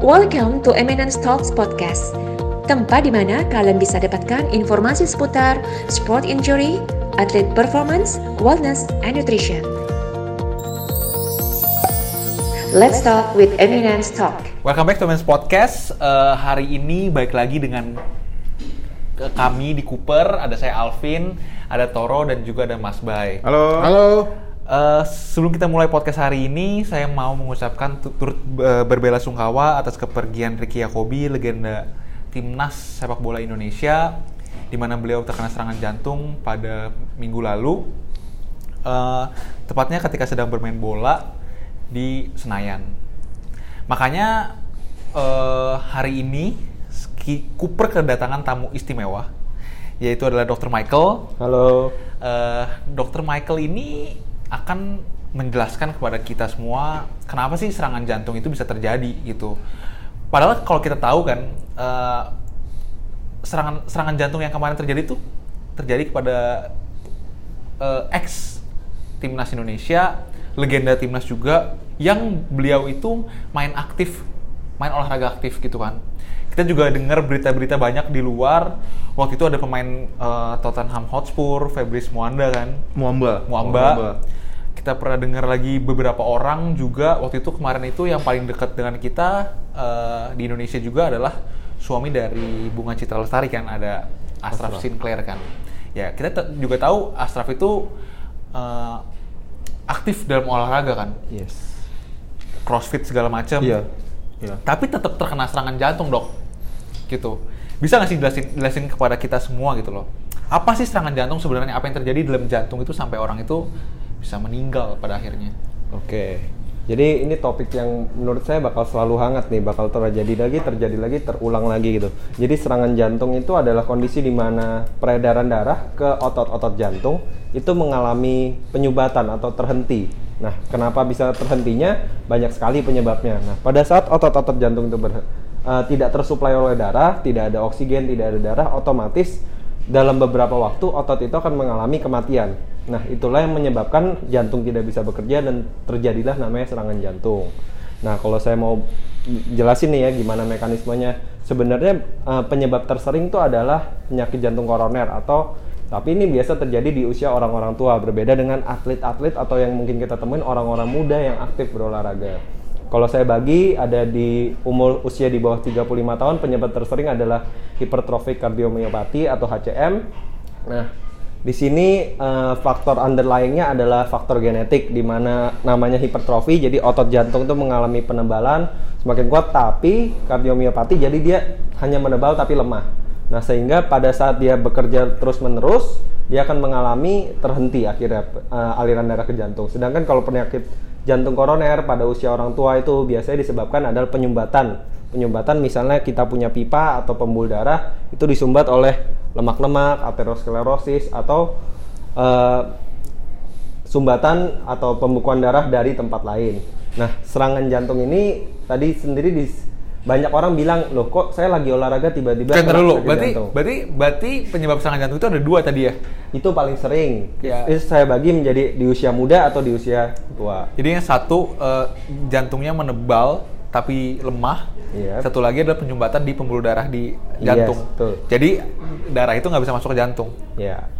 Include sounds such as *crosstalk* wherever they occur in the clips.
Welcome to Eminence Talks Podcast, tempat di mana kalian bisa dapatkan informasi seputar sport injury, atlet performance, wellness, and nutrition. Let's talk with Eminence Talk. Welcome back to Men's Podcast. Eh, hari ini baik lagi dengan ke kami di Cooper. Ada saya Alvin, ada Toro dan juga ada Mas Bay. Halo. Halo. Eh, sebelum kita mulai podcast hari ini, saya mau mengucapkan tu- turut eh, berbela sungkawa atas kepergian Ricky Yakobi, legenda timnas sepak bola Indonesia, di mana beliau terkena serangan jantung pada minggu lalu, Eh, tepatnya ketika sedang bermain bola di Senayan. Makanya eh, hari ini Cooper kedatangan tamu istimewa, yaitu adalah Dr. Michael. Halo. Eh, Dr. Michael ini akan menjelaskan kepada kita semua kenapa sih serangan jantung itu bisa terjadi gitu. Padahal kalau kita tahu kan eh, serangan serangan jantung yang kemarin terjadi itu terjadi kepada eh, ex timnas Indonesia, legenda timnas juga yang beliau itu main aktif, main olahraga aktif gitu kan. Kita juga dengar berita-berita banyak di luar. Waktu itu ada pemain eh, Tottenham Hotspur, Fabrice Muanda kan, Muamba. Muamba. Kita pernah dengar lagi beberapa orang juga waktu itu kemarin itu yang paling dekat dengan kita eh, di Indonesia juga adalah suami dari Bunga Citra Lestari kan ada Ashraf Sinclair kan. Ya kita juga tahu Ashraf itu eh, aktif dalam olahraga kan, Yes. crossfit segala macam. Iya. Iya. Tapi tetap terkena serangan jantung dok, gitu. Bisa nggak sih jelasin, jelasin kepada kita semua gitu loh? Apa sih serangan jantung sebenarnya? Apa yang terjadi dalam jantung itu sampai orang itu bisa meninggal pada akhirnya? Oke. Jadi ini topik yang menurut saya bakal selalu hangat nih, bakal terjadi lagi, terjadi lagi, terulang lagi gitu. Jadi serangan jantung itu adalah kondisi di mana peredaran darah ke otot-otot jantung itu mengalami penyumbatan atau terhenti. Nah, kenapa bisa terhentinya? Banyak sekali penyebabnya. Nah, pada saat otot-otot jantung itu ber- eh, tidak tersuplai oleh darah, tidak ada oksigen, tidak ada darah, otomatis dalam beberapa waktu otot itu akan mengalami kematian. Nah, itulah yang menyebabkan jantung tidak bisa bekerja dan terjadilah namanya serangan jantung. Nah, kalau saya mau jelasin nih ya gimana mekanismenya. Sebenarnya eh, penyebab tersering itu adalah penyakit jantung koroner atau tapi ini biasa terjadi di usia orang-orang tua, berbeda dengan atlet-atlet atau yang mungkin kita temuin orang-orang muda yang aktif berolahraga. Kalau saya bagi ada di umur usia di bawah 35 tahun penyebab tersering adalah hypertrophic cardiomyopathy atau HCM. Nah, di sini eh, faktor underlyingnya adalah faktor genetik di mana namanya hipertrofi jadi otot jantung itu mengalami penebalan semakin kuat tapi kardiomyopati jadi dia hanya menebal tapi lemah. Nah, sehingga pada saat dia bekerja terus-menerus dia akan mengalami terhenti akhirnya eh, aliran darah ke jantung. Sedangkan kalau penyakit jantung koroner pada usia orang tua itu biasanya disebabkan adalah penyumbatan. Penyumbatan misalnya kita punya pipa atau pembuluh darah itu disumbat oleh lemak-lemak, aterosklerosis atau eh, sumbatan atau pembekuan darah dari tempat lain. Nah, serangan jantung ini tadi sendiri di banyak orang bilang, "Loh, kok saya lagi olahraga tiba-tiba Kan dulu, sakit berarti, jantung?" berarti berarti penyebab serangan jantung itu ada dua tadi ya. Itu paling sering. Ya. Itu saya bagi menjadi di usia muda atau di usia tua. Jadi yang satu eh, jantungnya menebal tapi lemah. Iya. Satu lagi adalah penyumbatan di pembuluh darah di Yes, jantung. betul. Jadi darah itu nggak bisa masuk ke jantung. Ya.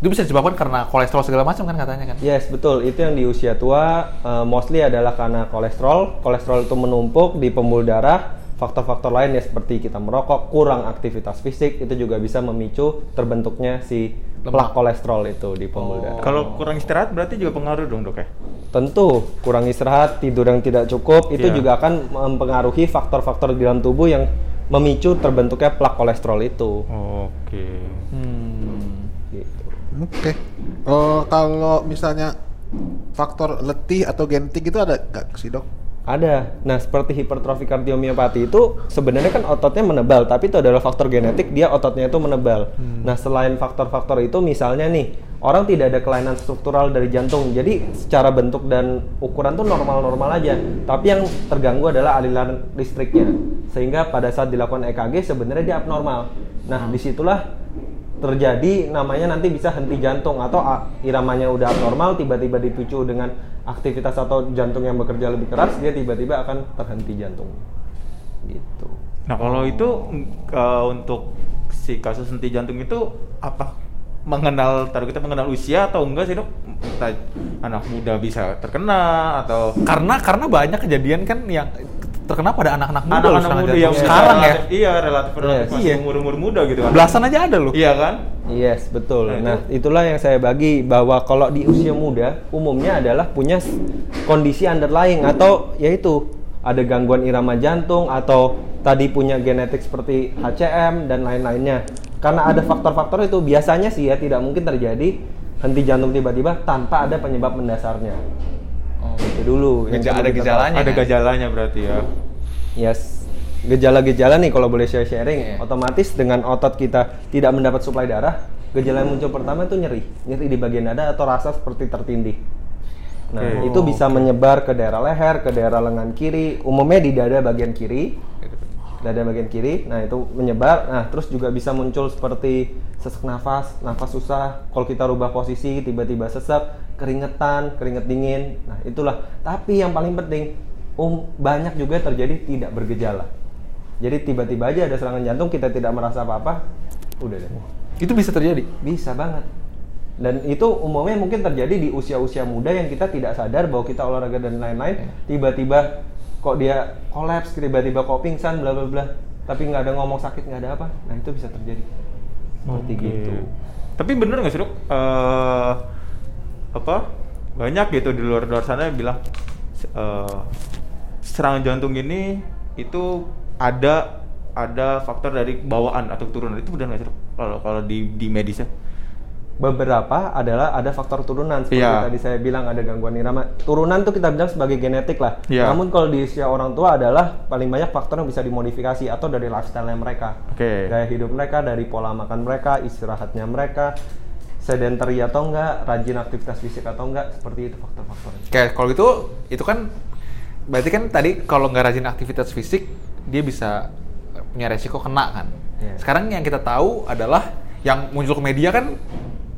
Itu bisa disebabkan karena kolesterol segala macam kan katanya kan? Yes, betul. Itu yang di usia tua eh, mostly adalah karena kolesterol. Kolesterol itu menumpuk di pembuluh darah. Faktor-faktor lain ya seperti kita merokok, kurang aktivitas fisik itu juga bisa memicu terbentuknya si plak kolesterol itu di pembuluh darah. Kalau kurang istirahat berarti juga pengaruh dong dok ya? Tentu, kurang istirahat, tidur yang tidak cukup itu Iya. juga akan mempengaruhi faktor-faktor di dalam tubuh yang memicu terbentuknya plak kolesterol itu. Oke. Hmm. Gitu. Oke. Oh, kalau misalnya faktor letih atau genetik itu ada nggak sih dok? Ada. Nah, seperti hipertrofi kardiomyopati itu sebenarnya kan ototnya menebal, tapi itu adalah faktor genetik, dia ototnya itu menebal. Nah, selain faktor-faktor itu misalnya nih, orang tidak ada kelainan struktural dari jantung. Jadi, secara bentuk dan ukuran tuh normal-normal aja. Tapi yang terganggu adalah aliran listriknya. Sehingga pada saat dilakukan EKG sebenarnya dia abnormal. Nah, di situlah terjadi namanya nanti bisa henti jantung atau iramanya udah abnormal tiba-tiba dipicu dengan aktivitas atau jantung yang bekerja lebih keras dia tiba-tiba akan terhenti jantung. gitu. Nah kalau itu uh, untuk si kasus henti jantung itu apa mengenal taruh kita mengenal usia atau enggak sih dok? Anak muda bisa terkena atau Karena karena banyak kejadian kan yang terkena pada anak-anak muda loh anak-anak serangan muda yang sekarang ya. relatif- Iya relatif relatif Yes. masih Iya. umur umur muda gitu kan? Belasan aja ada loh. Iya kan? Yes, betul. Nah, Nah, itu- itulah yang saya bagi bahwa kalau di usia muda umumnya adalah punya kondisi underlying atau yaitu ada gangguan irama jantung atau tadi punya genetik seperti HCM dan lain-lainnya. Karena ada faktor-faktor itu biasanya sih ya tidak mungkin terjadi henti jantung tiba-tiba tanpa ada penyebab mendasarnya. Oh. Itu dulu. yang ada gejalanya. Ada kan? gejalanya berarti ya. Yes. Gejala-gejala nih kalau boleh saya sharing, Iya. otomatis dengan otot kita tidak mendapat suplai darah, gejala yang muncul pertama itu nyeri, nyeri di bagian dada atau rasa seperti tertindih. Nah, Oke. itu bisa menyebar ke daerah leher, ke daerah lengan kiri, umumnya di dada bagian kiri, dada bagian kiri. Nah, itu menyebar. Nah, terus juga bisa muncul seperti sesak nafas, nafas susah. Kalau kita rubah posisi, tiba-tiba sesak, keringetan, keringet dingin. Nah, itulah. Tapi yang paling penting, um, banyak juga terjadi tidak bergejala. Jadi tiba-tiba aja ada serangan jantung, kita tidak merasa apa-apa, udah deh. Itu bisa terjadi. Bisa banget. Dan itu umumnya mungkin terjadi di usia-usia muda yang kita tidak sadar bahwa kita olahraga dan lain-lain. Tiba-tiba kok dia kolaps, tiba-tiba kok pingsan, bla bla bla. Tapi nggak ada ngomong sakit, nggak ada apa. Nah itu bisa terjadi. Seperti Oke. gitu. Tapi bener nggak sih dok? Eh, apa banyak gitu di luar luar sana yang bilang eh, serangan jantung ini itu ada ada faktor dari bawaan atau keturunan itu benar nggak sih dok? Kalau kalau di di medisnya? Beberapa adalah ada faktor turunan seperti Iya. tadi saya bilang ada gangguan irama. Turunan tuh kita bilang sebagai genetik lah. Iya. Namun kalau di usia orang tua adalah paling banyak faktor yang bisa dimodifikasi atau dari lifestyle mereka. Oke. Gaya hidup mereka, dari pola makan mereka, istirahatnya mereka, sedentary atau enggak, rajin aktivitas fisik atau enggak, seperti itu faktor-faktornya. Kayak kalau gitu itu kan berarti kan tadi kalau nggak rajin aktivitas fisik dia bisa punya resiko kena kan. Iya. Sekarang yang kita tahu adalah yang muncul ke media kan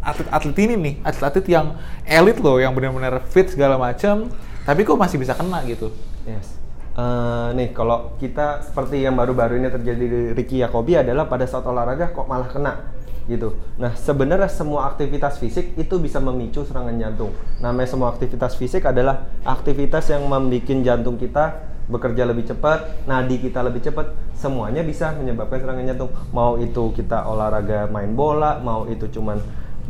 atlet-atlet ini nih, atlet-atlet yang elit loh, yang benar-benar fit segala macam, tapi kok masih bisa kena gitu. Yes. Eh, nih kalau kita seperti yang baru-baru ini terjadi di Ricky Yakobi adalah pada saat olahraga kok malah kena gitu. Nah sebenarnya semua aktivitas fisik itu bisa memicu serangan jantung. Namanya semua aktivitas fisik adalah aktivitas yang membuat jantung kita bekerja lebih cepat, nadi kita lebih cepat, semuanya bisa menyebabkan serangan jantung. Mau itu kita olahraga main bola, mau itu cuman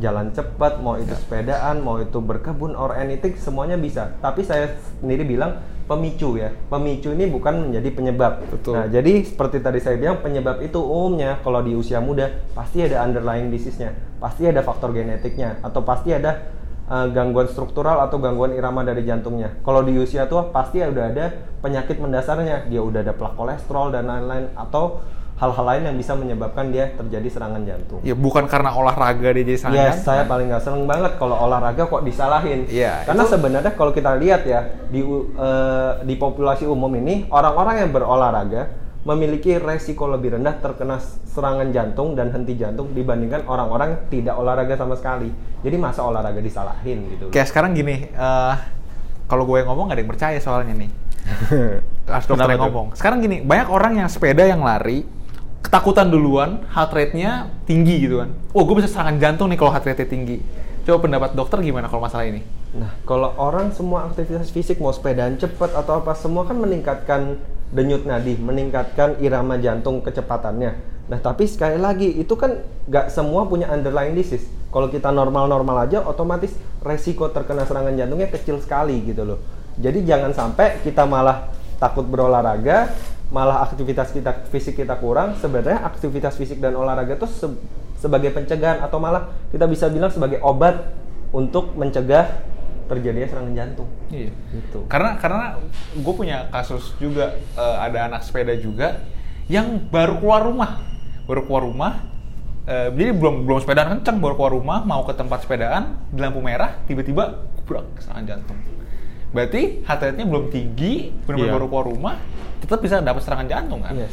jalan cepat, mau itu sepedaan, mau itu berkebun or anything, semuanya bisa. Tapi saya sendiri bilang pemicu ya. Pemicu ini bukan menjadi penyebab. Betul. Nah, jadi seperti tadi saya bilang penyebab itu umumnya kalau di usia muda pasti ada underlying disease-nya, pasti ada faktor genetiknya atau pasti ada uh, gangguan struktural atau gangguan irama dari jantungnya. Kalau di usia tua pasti udah ada penyakit mendasarnya, dia udah ada plak kolesterol dan lain-lain atau hal-hal lain yang bisa menyebabkan dia terjadi serangan jantung. Ya bukan karena olahraga dia jadi serangan Yes, jantung. saya paling nggak seneng banget kalau olahraga kok disalahin. Iya, Karena itu- sebenarnya kalau kita lihat ya di u- eh, di populasi umum ini orang-orang yang berolahraga memiliki resiko lebih rendah terkena serangan jantung dan henti jantung dibandingkan orang-orang tidak olahraga sama sekali. Jadi masa olahraga disalahin gitu. Kayak sekarang gini, eh, kalau gue ngomong nggak ada yang percaya soalnya nih. *laughs* Harus dokter yang ngomong. Sekarang gini, banyak orang yang sepeda yang lari, ketakutan duluan, heart rate-nya tinggi gitu kan. Oh, gue bisa serangan jantung nih kalau heart rate-nya tinggi. Coba pendapat dokter gimana kalau masalah ini? Nah, kalau orang semua aktivitas fisik mau sepedaan cepat atau apa semua kan meningkatkan denyut nadi, meningkatkan irama jantung kecepatannya. Nah, tapi sekali lagi itu kan nggak semua punya underlying disease. Kalau kita normal-normal aja, otomatis resiko terkena serangan jantungnya kecil sekali gitu loh. Jadi jangan sampai kita malah takut berolahraga, malah aktivitas kita fisik kita kurang. Sebenarnya aktivitas fisik dan olahraga itu se- sebagai pencegahan atau malah kita bisa bilang sebagai obat untuk mencegah terjadinya serangan jantung. Iya. Gitu. Karena karena gue punya kasus juga eh, ada anak sepeda juga yang baru keluar rumah, baru keluar rumah. eh, jadi belum belum sepedaan kencang baru keluar rumah mau ke tempat sepedaan di lampu merah tiba-tiba kubrak serangan jantung. Berarti heart rate-nya belum tinggi, benar-benar Iya. baru keluar rumah, tetap bisa dapat serangan jantung kan? Yes.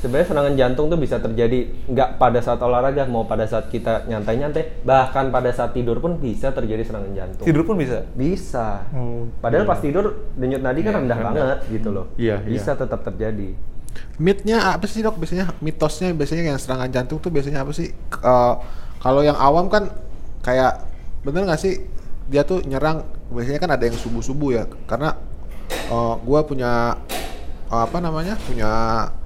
Sebenarnya serangan jantung tuh bisa terjadi nggak pada saat olahraga, mau pada saat kita nyantai-nyantai, bahkan pada saat tidur pun bisa terjadi serangan jantung. Tidur pun bisa. Bisa. Oh, Padahal iya. pas tidur denyut nadi kan Iya, rendah rendah. banget gitu loh. Iya, iya. Bisa tetap terjadi. Mitnya apa sih dok? Biasanya mitosnya biasanya yang serangan jantung tuh biasanya apa sih? Eh, kalau yang awam kan kayak bener nggak sih dia tuh nyerang biasanya kan ada yang subuh subuh ya karena eh, gua punya eh, apa namanya punya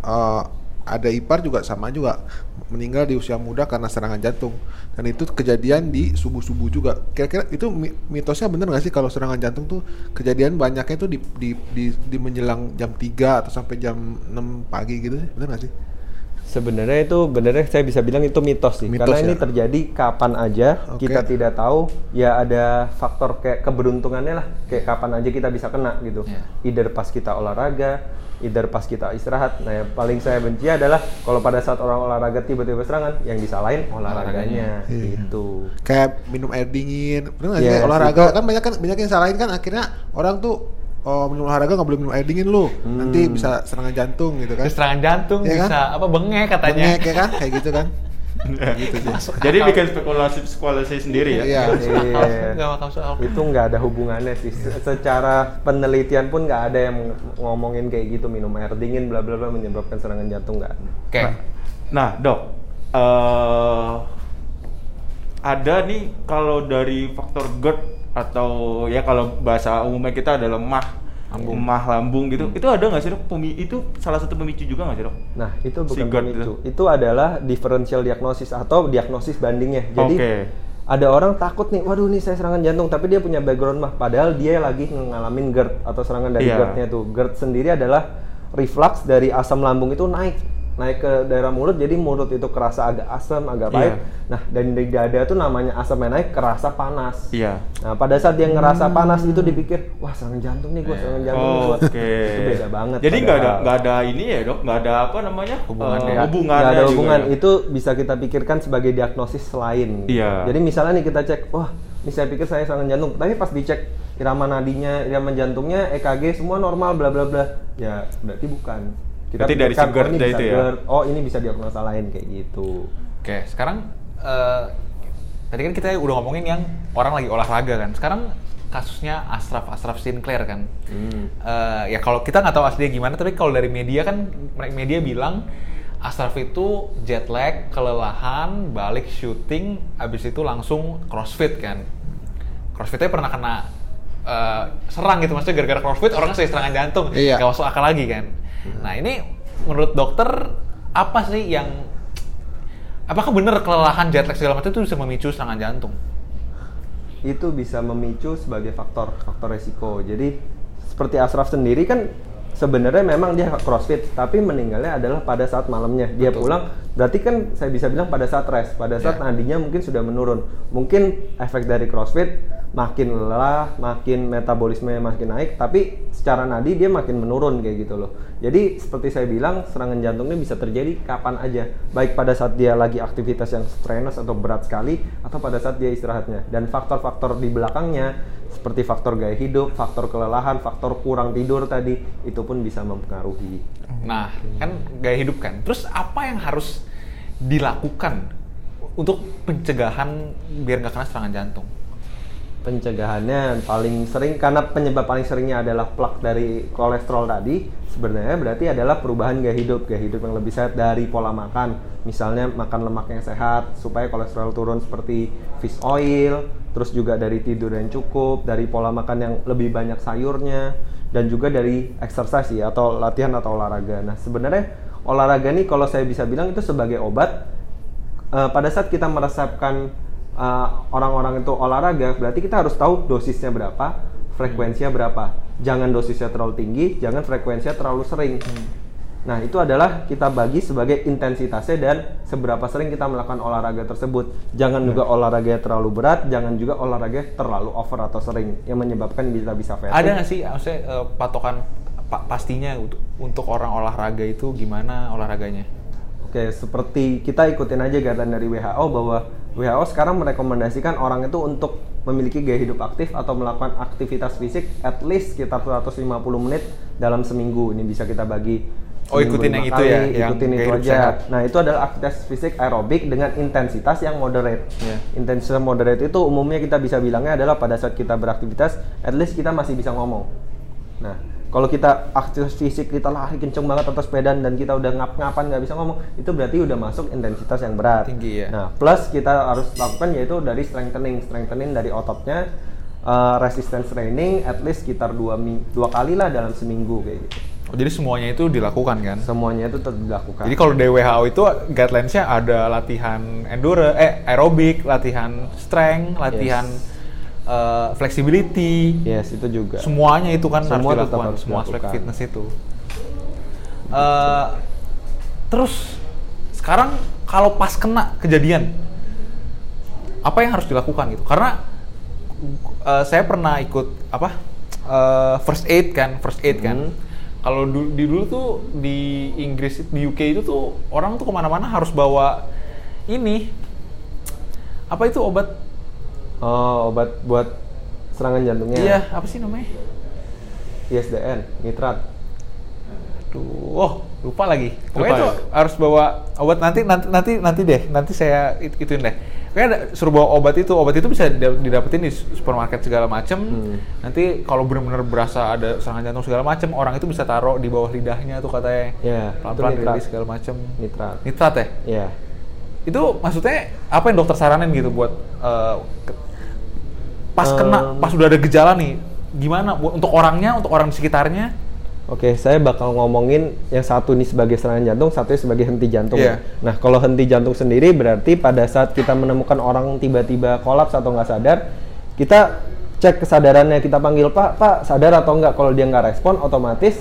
eh, ada ipar juga sama juga meninggal di usia muda karena serangan jantung. Dan itu kejadian di subuh subuh juga. Kira-kira itu mi- mitosnya bener nggak sih kalau serangan jantung tuh kejadian banyaknya tuh di di di, di menjelang jam 3 atau sampai jam 6 pagi gitu bener nggak sih Sebenarnya itu benernya saya bisa bilang itu mitos sih. Mitos Karena ya? ini terjadi kapan aja Oke. kita tidak tahu. Ya ada faktor kayak keberuntungannya lah. Kayak kapan aja kita bisa kena gitu. Iya. Either pas kita olahraga, either pas kita istirahat. Nah yang paling saya benci adalah kalau pada saat orang olahraga tiba-tiba serangan, yang disalahin olahraganya. Iya. Gitu. kayak minum air dingin nggak sih Yes, olahraga itu- kan banyak kan banyak yang salahin kan akhirnya orang tuh oh minum olahraga nggak boleh minum air dingin lu nanti bisa serangan jantung gitu kan serangan jantung Iya kan? bisa apa bengek katanya. Bengek ya kan kayak gitu kan gitu sih Jadi bikin spekulasi spekulasi sendiri ya. Iya. Iya. Itu nggak ada hubungannya sih Se- secara penelitian pun nggak ada yang ngomongin kayak gitu minum air dingin bla bla bla menyebabkan serangan jantung nggak. Oke. Nah, Dok, eh ada nih kalau dari faktor GERD atau ya kalau bahasa umumnya kita adalah mah Lambung. mah lambung gitu. Itu ada nggak sih dok? Pemi- itu salah satu pemicu juga nggak sih dok? Nah, itu bukan GERD pemicu. Itu adalah differential diagnosis atau diagnosis bandingnya. Jadi Oke. ada orang takut nih, waduh nih saya serangan jantung, tapi dia punya background mah. Padahal dia lagi ngalamin GERD atau serangan dari Iya. GERD-nya tuh. GERD sendiri adalah reflux dari asam lambung itu naik naik ke daerah mulut jadi mulut itu kerasa agak asam agak pahit Iya. nah dan di dada tuh namanya asamnya naik kerasa panas Iya. Nah, pada saat dia ngerasa panas itu dipikir, wah serangan jantung nih gue, serangan jantung nih gua." Oke. Itu beda banget. Jadi nggak ada nggak ada ini ya dok? Nggak ada apa namanya? Hubungan Eh, ya. hubungannya Nggak ada juga hubungan. ya? Itu bisa kita pikirkan sebagai diagnosis lain. Iya. Jadi misalnya nih kita cek, wah ini saya pikir saya serangan jantung, tapi pas dicek irama nadinya, irama jantungnya, EKG semua normal, bla bla bla. Ya berarti bukan. Berarti dari si GERD oh, ini itu ya? GERD, Oh ini bisa diagnosa lain kayak gitu. Oke, sekarang eh, tadi kan kita udah ngomongin yang orang lagi olahraga kan. Sekarang kasusnya Ashraf Ashraf Sinclair kan. Eh, ya kalau kita nggak tahu aslinya gimana, tapi kalau dari media kan media bilang Ashraf itu jet lag, kelelahan, balik syuting, abis itu langsung crossfit kan. Crossfitnya pernah kena eh, serang gitu, maksudnya gara-gara crossfit orang saya serangan jantung, Iya. nggak masuk akal lagi kan. Nah ini menurut dokter apa sih yang Apakah benar kelelahan jet lag segala macam itu bisa memicu serangan jantung? itu bisa memicu sebagai faktor faktor resiko. Jadi seperti Asraf sendiri kan sebenarnya memang dia crossfit, tapi meninggalnya adalah pada saat malamnya. Dia Betul. pulang, berarti kan saya bisa bilang pada saat rest, pada saat Ya. nadinya mungkin sudah menurun. Mungkin efek dari crossfit makin lelah, makin metabolisme makin naik, tapi secara nadi dia makin menurun kayak gitu loh. Jadi seperti saya bilang, serangan jantung ini bisa terjadi kapan aja, baik pada saat dia lagi aktivitas yang strenuous atau berat sekali, atau pada saat dia istirahatnya. Dan faktor-faktor di belakangnya, seperti faktor gaya hidup, faktor kelelahan, faktor kurang tidur tadi, itu pun bisa mempengaruhi. Nah, kan gaya hidup kan. Terus apa yang harus dilakukan untuk pencegahan biar nggak kena serangan jantung? Pencegahannya paling sering karena penyebab paling seringnya adalah plak dari kolesterol tadi sebenarnya berarti adalah perubahan gaya hidup gaya hidup yang lebih sehat dari pola makan. Misalnya makan lemak yang sehat supaya kolesterol turun seperti fish oil terus juga dari tidur yang cukup dari pola makan yang lebih banyak sayurnya dan juga dari exercise ya atau latihan atau olahraga. Nah sebenarnya olahraga nih kalau saya bisa bilang itu sebagai obat Eh, pada saat kita eh, orang-orang itu olahraga, berarti kita harus tahu dosisnya berapa, frekuensinya berapa. Jangan dosisnya terlalu tinggi, jangan frekuensinya terlalu sering. Nah, itu adalah kita bagi sebagai intensitasnya dan seberapa sering kita melakukan olahraga tersebut. Jangan juga olahraga terlalu berat, jangan juga olahraga terlalu over atau sering yang menyebabkan kita bisa fatigue. Ada nggak sih, maksudnya eh, patokan pa- pastinya untuk, untuk orang olahraga itu gimana olahraganya? Oke, seperti kita ikutin aja guideline dari WHO bahwa WHO sekarang merekomendasikan orang itu untuk memiliki gaya hidup aktif atau melakukan aktivitas fisik at least sekitar 150 menit dalam seminggu. Ini bisa kita bagi Oh, ikutin yang itu ya, yang ikutin gaya itu aja. sehat. Nah, itu adalah aktivitas fisik aerobik dengan intensitas yang moderate. Iya. Intensitas moderate itu umumnya kita bisa bilangnya adalah pada saat kita beraktivitas at least kita masih bisa ngomong. Nah, Kalau kita aktivitas fisik kita lari kenceng banget atau sepedaan dan kita udah ngap-ngapan nggak bisa ngomong, itu berarti udah masuk intensitas yang berat. Tinggi, ya. Nah, plus kita harus lakukan yaitu dari strengthening, strengthening dari ototnya, uh, resistance training at least sekitar dua, dua kali lah dalam seminggu kayak gitu. Oh, jadi semuanya itu dilakukan kan? Semuanya itu tetap dilakukan. Jadi kalau dari WHO itu guidelines-nya ada latihan enduro, eh aerobik, latihan strength, latihan eh, flexibility, yes, itu juga. semuanya itu kan Semua harus dilakukan, harus semua aspek dilakukan. fitness itu. Eh, terus sekarang kalau pas kena kejadian, apa yang harus dilakukan gitu? Karena eh, saya pernah ikut apa eh, first aid kan, first aid kan. Hmm. Kalau du- di dulu tuh di Inggris, di UK itu tuh orang tuh ke mana-mana harus bawa ini apa itu obat? Oh, obat buat serangan jantungnya. Iya, apa sih namanya? ISDN, nitrat. Aduh, oh lupa lagi. Pokoknya Lupa tuh ya? harus bawa obat nanti nanti nanti nanti deh, nanti saya it- ituin deh. Pokoknya ada, suruh bawa obat itu, obat itu bisa da- didapetin di supermarket segala macem. Hmm. Nanti kalau benar-benar berasa ada serangan jantung segala macem, orang itu bisa taruh di bawah lidahnya tuh katanya. Iya, pelan-pelan itu rilis segala macem. Nitrat. Nitrat ya? Iya. Itu maksudnya apa yang dokter saranin gitu buat eh, pas kena, Em. pas udah ada gejala nih, gimana untuk orangnya, untuk orang di sekitarnya? Oke, saya bakal ngomongin yang satu ini sebagai serangan jantung, satunya sebagai henti jantung. Iya. Nah, kalau henti jantung sendiri berarti pada saat kita menemukan orang tiba-tiba kolaps atau nggak sadar, kita cek kesadarannya, kita panggil Pak, Pak sadar atau nggak? Kalau dia nggak respon, otomatis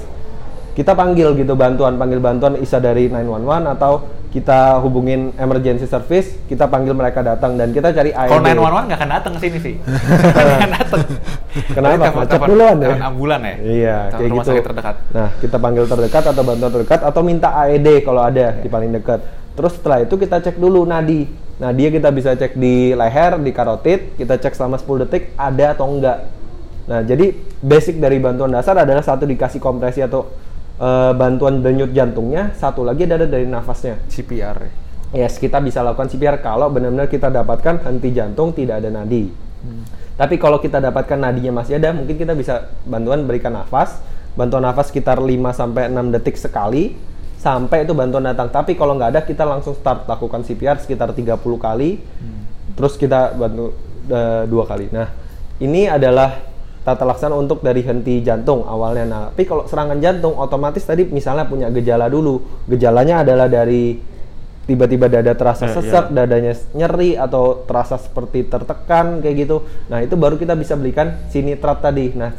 kita panggil gitu bantuan, panggil bantuan isa dari 911 atau kita hubungin emergency service, kita panggil mereka datang dan kita cari AED. Kalau 911 nggak akan datang ke sini sih. *laughs* Nggak akan datang. Kenapa? Macet duluan ya? ambulan ya? Iya, kayak rumah gitu. sakit terdekat. Nah, kita panggil terdekat atau bantuan terdekat atau minta AED kalau ada di paling dekat. Terus setelah itu kita cek dulu nadi. Nah, dia kita bisa cek di leher, di karotid, kita cek selama 10 detik ada atau enggak. Nah, jadi basic dari bantuan dasar adalah satu dikasih kompresi atau eh, bantuan denyut jantungnya, satu lagi ada dari nafasnya. CPR ya. Yes, kita bisa lakukan CPR kalau benar-benar kita dapatkan henti jantung tidak ada nadi. Tapi kalau kita dapatkan nadinya masih ada, mungkin kita bisa bantuan berikan nafas. Bantuan nafas sekitar 5 sampai 6 detik sekali sampai itu bantuan datang. Tapi kalau nggak ada, kita langsung start lakukan CPR sekitar 30 kali. Terus kita bantu eh, dua kali. Nah, ini adalah tata laksana untuk dari henti jantung awalnya. Nah, tapi kalau serangan jantung otomatis tadi misalnya punya gejala dulu. Gejalanya adalah dari tiba-tiba dada terasa Eh, sesak, iya. dadanya nyeri atau terasa seperti tertekan kayak gitu. Nah, itu baru kita bisa belikan si nitrat tadi. Nah,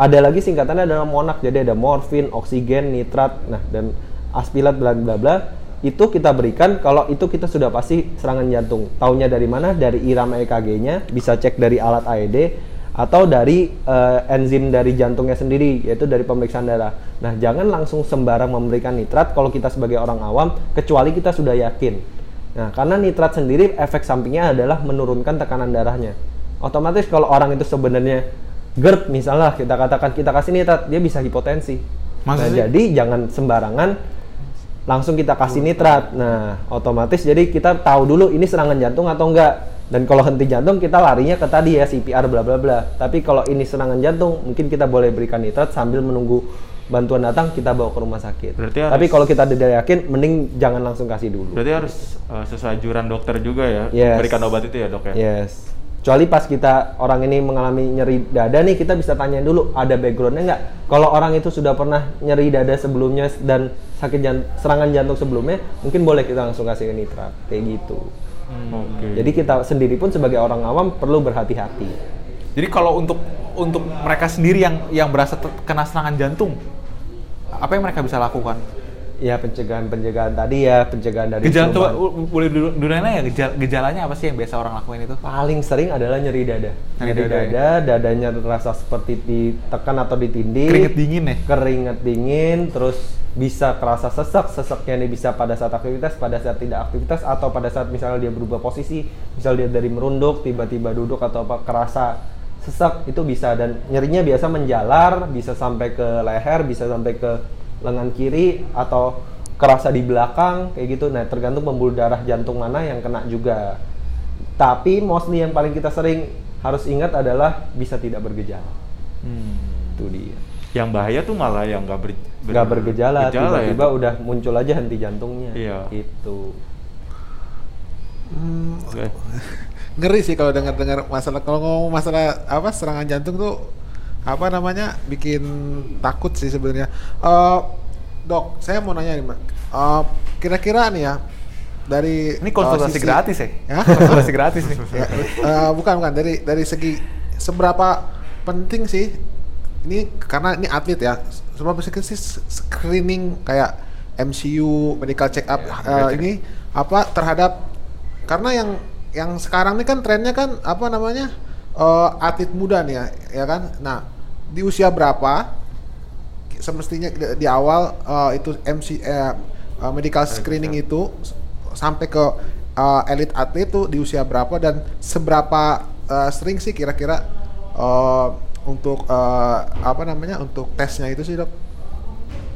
ada lagi singkatannya adalah monak. Jadi ada morfin, oksigen, nitrat, nah dan aspilat bla bla bla. Itu kita berikan kalau itu kita sudah pasti serangan jantung. Taunya dari mana? Dari irama EKG-nya, bisa cek dari alat AED atau dari eh, enzim dari jantungnya sendiri yaitu dari pemeriksaan darah. Nah, jangan langsung sembarang memberikan nitrat kalau kita sebagai orang awam kecuali kita sudah yakin. Nah, karena nitrat sendiri efek sampingnya adalah menurunkan tekanan darahnya. Otomatis kalau orang itu sebenarnya GERD misalnya kita katakan kita kasih nitrat, dia bisa hipotensi. Nah, sih? jadi jangan sembarangan langsung kita kasih nitrat. Nah, otomatis jadi kita tahu dulu ini serangan jantung atau enggak. Dan kalau henti jantung kita larinya ke tadi ya CPR bla bla bla. Tapi kalau ini serangan jantung mungkin kita boleh berikan nitrat sambil menunggu bantuan datang kita bawa ke rumah sakit. Berarti Tapi harus- kalau kita tidak yakin mending jangan langsung kasih dulu. Berarti harus uh, sesuai anjuran dokter juga ya, Yes. berikan obat itu ya dok ya. Yes. Kecuali pas kita orang ini mengalami nyeri dada nih, kita bisa tanyain dulu ada backgroundnya nggak. Kalau orang itu sudah pernah nyeri dada sebelumnya dan sakit jan- serangan jantung sebelumnya, mungkin boleh kita langsung kasih nitrat kayak gitu. Oke. Jadi kita sendiri pun sebagai orang awam perlu berhati-hati. Jadi kalau untuk untuk mereka sendiri yang yang berasa kena serangan jantung, apa yang mereka bisa lakukan? Ya pencegahan-pencegahan tadi ya, pencegahan dari Gejala coba boleh dulu ya gejala, gejalanya apa sih yang biasa orang lakuin itu? paling sering adalah nyeri dada. Nyeri Nyeri dada, dada, dadanya terasa seperti ditekan atau ditindih. Keringet dingin ya? Keringet dingin, terus bisa kerasa sesak. Sesaknya ini bisa pada saat aktivitas, pada saat tidak aktivitas, atau pada saat misalnya dia berubah posisi, misal dia dari merunduk tiba-tiba duduk atau apa kerasa sesak itu bisa dan nyerinya biasa menjalar, bisa sampai ke leher, bisa sampai ke lengan kiri atau kerasa di belakang kayak gitu. Nah, tergantung pembuluh darah jantung mana yang kena juga. Tapi mostly yang paling kita sering harus ingat adalah bisa tidak bergejala. Hmm. Itu dia. Yang bahaya tuh malah yang nggak ber, ber- nggak bergejala, gejala ya. tiba-tiba udah muncul aja henti jantungnya. Iya. Itu. Hmm, Oke. ngeri sih kalau dengar-dengar masalah kalau ngomong masalah apa serangan jantung tuh apa namanya bikin takut sih sebenarnya. Eh, dok, saya mau nanya nih, Mbak. Eh, kira-kira nih ya dari Ini eh, konsultasi sisi- gratis ya? Ya? *laughs* Konsultasi gratis nih. Ya, *laughs* eh, bukan bukan dari dari segi seberapa penting sih ini karena ini atlet ya. Seberapa penting sih screening kayak MCU medical check up Ya, eh, ini apa terhadap karena yang yang sekarang ini kan trennya kan apa namanya eh, atlet muda nih ya ya kan? Nah di usia berapa semestinya di, di awal eh, itu MC eh, medical screening itu sampai ke eh, elite atlet tuh di usia berapa dan seberapa eh, sering sih kira-kira eh, untuk eh, apa namanya untuk tesnya itu sih dok?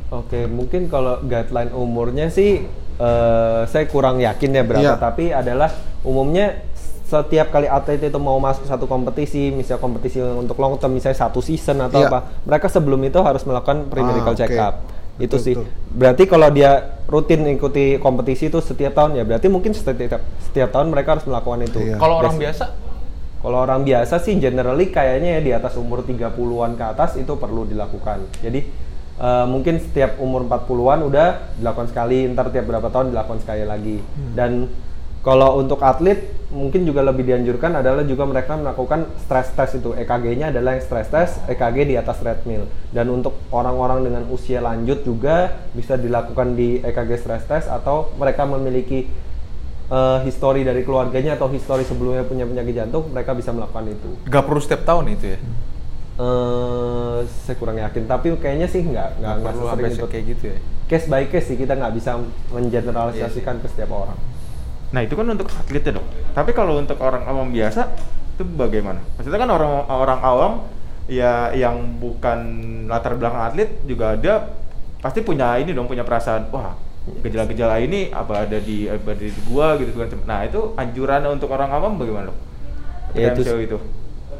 Oke, mungkin kalau guideline umurnya sih eh, saya kurang yakin ya berapa, Iya. tapi adalah umumnya setiap kali atlet itu mau masuk satu kompetisi, misalnya kompetisi untuk long term, misalnya satu season atau Iya. apa, mereka sebelum itu harus melakukan pre-medical Ah, check up. Itu Betul, sih. betul. Berarti kalau dia rutin ikuti kompetisi itu setiap tahun ya, berarti mungkin setiap setiap tahun mereka harus melakukan itu. Iya. Kalau orang Bias- biasa, kalau orang biasa sih generally kayaknya ya di atas umur 30-an ke atas itu perlu dilakukan. Jadi eh, mungkin setiap umur 40-an udah dilakukan sekali, ntar tiap berapa tahun dilakukan sekali lagi. Dan kalau untuk atlet mungkin juga lebih dianjurkan adalah juga mereka melakukan stress test itu. EKG-nya adalah yang stress test, EKG di atas treadmill. Dan untuk orang-orang dengan usia lanjut juga bisa dilakukan di EKG stress test atau mereka memiliki eh, histori dari keluarganya atau histori sebelumnya punya penyakit jantung, mereka bisa melakukan itu. nggak perlu setiap tahun itu ya? eh saya kurang yakin, tapi kayaknya sih nggak nggak nggak sesering sampai itu. kayak gitu ya? Case by case sih kita nggak bisa mengeneralisasikan ke setiap orang. Nah itu kan untuk atlet ya dok. Tapi kalau untuk orang awam biasa itu bagaimana? Maksudnya kan orang orang awam ya yang bukan latar belakang atlet juga ada pasti punya ini dong punya perasaan wah gejala-gejala ini apa ada di apa ada di gua gitu kan. Nah itu anjuran untuk orang awam bagaimana dok? Ya, itu- MCO itu.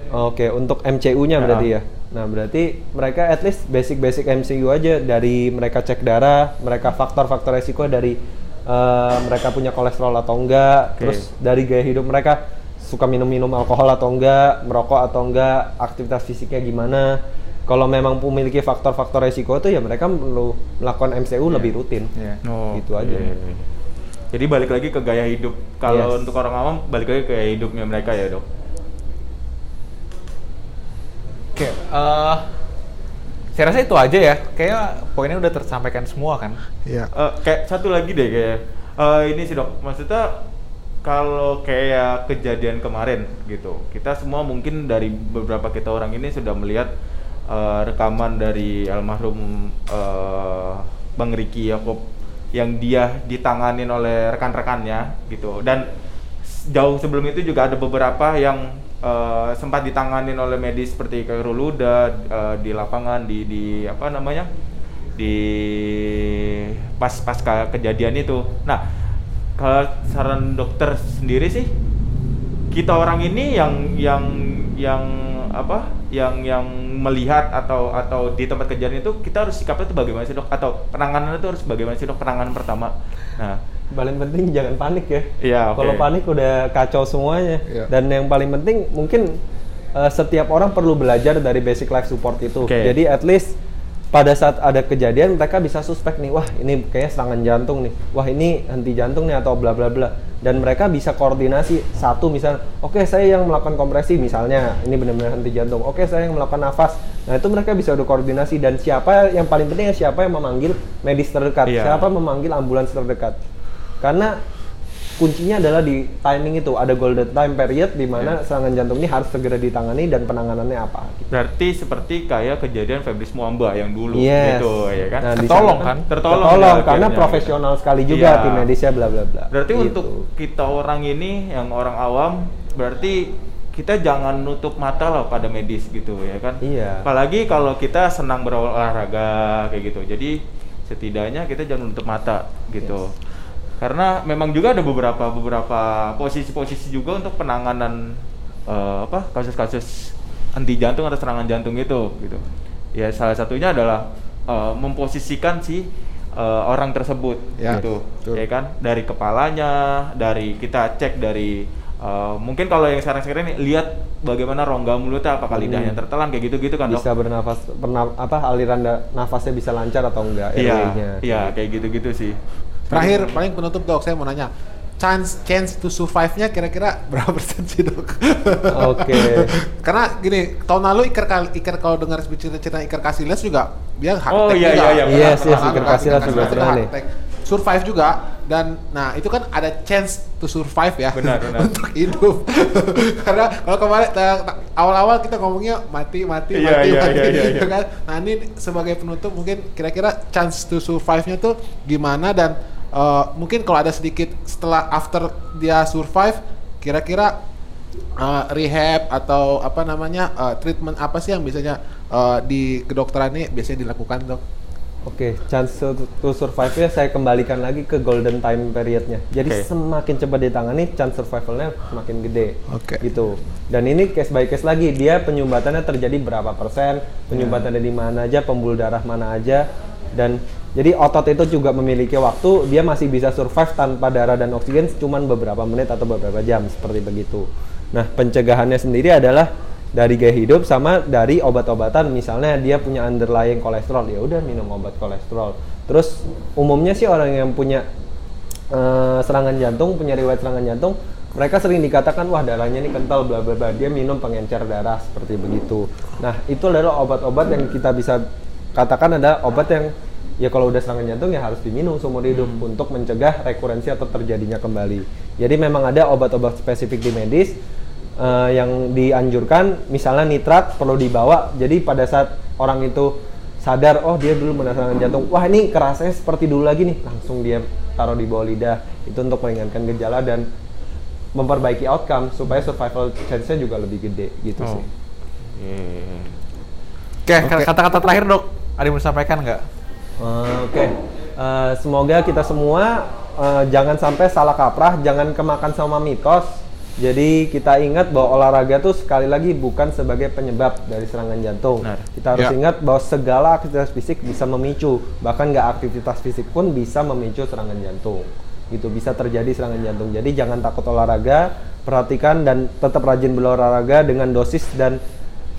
Oke, untuk MCU-nya Ya. berarti ya. Nah, berarti mereka at least basic-basic MCU aja dari mereka cek darah, mereka faktor-faktor resiko dari eh, mereka punya kolesterol atau enggak, Oke. terus dari gaya hidup mereka suka minum-minum alkohol atau enggak, merokok atau enggak, aktivitas fisiknya gimana. Kalau memang memiliki faktor-faktor resiko itu ya mereka perlu melakukan MCU lebih rutin. Iya. Oh, Gitu aja. oke. Jadi balik lagi ke gaya hidup. Kalau Yes. untuk orang awam balik lagi ke gaya hidupnya mereka ya dok. Oke, eh, saya rasa itu aja ya. Kayaknya poinnya udah tersampaikan semua kan. Iya. Eh, kayak satu lagi deh kayak eh, ini sih dok, maksudnya kalau kayak kejadian kemarin gitu, kita semua mungkin dari beberapa kita orang ini sudah melihat eh, rekaman dari almarhum eh, Bang Riki Yakob yang dia ditanganin oleh rekan-rekannya gitu dan jauh sebelum itu juga ada beberapa yang eh, sempat ditanganin oleh medis seperti Khairul Huda eh, di lapangan di di apa namanya di pas pasca kejadian itu. Nah, kalau saran dokter sendiri sih kita orang ini yang yang yang apa yang yang melihat atau atau di tempat kejadian itu kita harus sikapnya itu bagaimana sih dok atau penanganan itu harus bagaimana sih dok penanganan pertama nah paling penting jangan panik ya. Iya, oke. Kalau panik udah kacau semuanya. Iya. Dan yang paling penting mungkin eh, setiap orang perlu belajar dari basic life support itu. Oke. Jadi at least pada saat ada kejadian mereka bisa suspek nih, wah ini kayaknya serangan jantung nih, wah ini henti jantung nih atau bla bla bla. Dan mereka bisa koordinasi satu misal, oke saya yang melakukan kompresi misalnya ini benar-benar henti jantung, oke saya yang melakukan nafas. Nah itu mereka bisa udah koordinasi dan siapa yang paling penting ya siapa yang memanggil medis terdekat, Iya. siapa memanggil ambulans terdekat. Karena kuncinya adalah di timing itu ada golden time period di mana serangan jantung ini harus segera ditangani dan penanganannya apa. gitu. berarti seperti kayak kejadian Febris Muamba yang dulu Yes. gitu ya kan Nah, Tertolong kan? Tertolong Tertolong, ya karena akhirnya. profesional sekali juga Iya. tim medisnya bla bla bla. Berarti Gitu. untuk kita orang ini yang orang awam berarti kita jangan nutup mata lah pada medis gitu ya kan. Iya. Apalagi kalau kita senang berolahraga kayak gitu. Jadi setidaknya kita jangan nutup mata gitu. Karena memang juga ada beberapa beberapa posisi-posisi juga untuk penanganan eh, apa kasus-kasus anti jantung atau serangan jantung itu gitu. Ya salah satunya adalah eh, memposisikan si eh, orang tersebut Ya, gitu. betul. Ya kan dari kepalanya, dari kita cek dari eh, mungkin kalau yang sekarang-sekarang ini lihat bagaimana rongga mulutnya apakah lidahnya tertelan kayak gitu-gitu kan dok. Hmm. bisa bernafas pernah apa aliran da- nafasnya bisa lancar atau enggak Iya, iya kayak gitu-gitu sih. Terakhir paling penutup dok, saya mau nanya chance chance to survive-nya kira-kira *laughs* berapa persen sih dok? Oke. *laughs* Karena gini, tahun lalu Iker Iker kalau dengar cerita Iker Casillas juga dia hard Oh, iya, juga. iya, iya, benar. Yes, Iker Casillas juga pernah nih. Survive juga dan nah itu kan ada chance to survive ya Benar, *laughs* benar. untuk hidup. Karena kalau kemarin awal-awal kita ngomongnya mati mati Iya, mati iya, mati iya, iya, iya. ya kan? Nah, ini sebagai penutup mungkin kira-kira chance to survive-nya tuh gimana dan eh, mungkin kalau ada sedikit setelah after dia survive kira-kira uh, rehab atau apa namanya uh, treatment apa sih yang biasanya uh, di kedokteran ini biasanya dilakukan dok? Oke, chance to, to survive-nya saya kembalikan lagi ke golden time period-nya. Jadi Oke. semakin cepat ditangani, chance survival-nya semakin gede. Oke. Gitu. Dan ini case by case lagi, dia penyumbatannya terjadi berapa persen, penyumbatannya di mana aja, pembuluh darah mana aja, dan jadi otot itu juga memiliki waktu, dia masih bisa survive tanpa darah dan oksigen cuman beberapa menit atau beberapa jam seperti begitu. Nah, pencegahannya sendiri adalah dari gaya hidup sama dari obat-obatan. Misalnya dia punya underlying kolesterol ya udah minum obat kolesterol. Terus umumnya sih orang yang punya eh, serangan jantung punya riwayat serangan jantung mereka sering dikatakan wah darahnya ini kental bla bla bla. Dia minum pengencer darah seperti begitu. Nah itu adalah obat-obat yang kita bisa katakan ada obat yang ya kalau udah serangan jantung ya harus diminum seumur hidup untuk mencegah rekurensi atau terjadinya kembali. Jadi memang ada obat-obat spesifik di medis eh, yang dianjurkan. Misalnya nitrat perlu dibawa. Jadi pada saat orang itu sadar oh dia dulu pernah serangan jantung. Wah ini kerasanya seperti dulu lagi nih. Langsung dia taruh di bawah lidah. Itu untuk meringankan gejala dan memperbaiki outcome supaya survival chance-nya juga lebih gede. Gitu Oh. sih. Iya. Oke, kata-kata terakhir dok, ada yang mau disampaikan nggak? Oke, Eh, semoga kita semua eh, jangan sampai salah kaprah, jangan kemakan sama mitos. Jadi kita ingat bahwa olahraga tuh sekali lagi bukan sebagai penyebab dari serangan jantung. Benar. Kita harus Ya. ingat bahwa segala aktivitas fisik bisa memicu, bahkan nggak aktivitas fisik pun bisa memicu serangan jantung. Gitu bisa terjadi serangan jantung. Jadi jangan takut olahraga, perhatikan dan tetap rajin berolahraga dengan dosis dan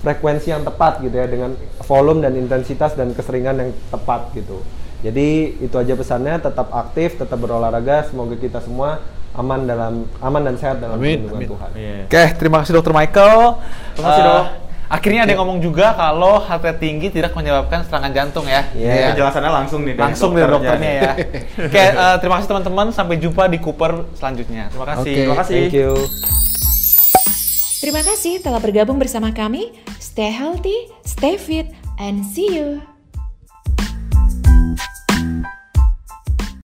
frekuensi yang tepat gitu ya dengan volume dan intensitas dan keseringan yang tepat gitu. Jadi itu aja pesannya tetap aktif, tetap berolahraga. Semoga kita semua aman dalam aman dan sehat dalam Amin. Tuhan. Iya. Oke, terima kasih dokter Michael. Terima kasih, Eh, Dok. Akhirnya ada yang ngomong juga kalau heart rate tinggi tidak menyebabkan serangan jantung ya. Iya. Penjelasannya langsung nih dari Langsung dari dokternya ya. *laughs* Oke, eh, terima kasih teman-teman. Sampai jumpa di Cooper selanjutnya. Terima kasih. Oke. Terima kasih. Thank you. Terima kasih telah bergabung bersama kami. Stay healthy, stay fit, and see you.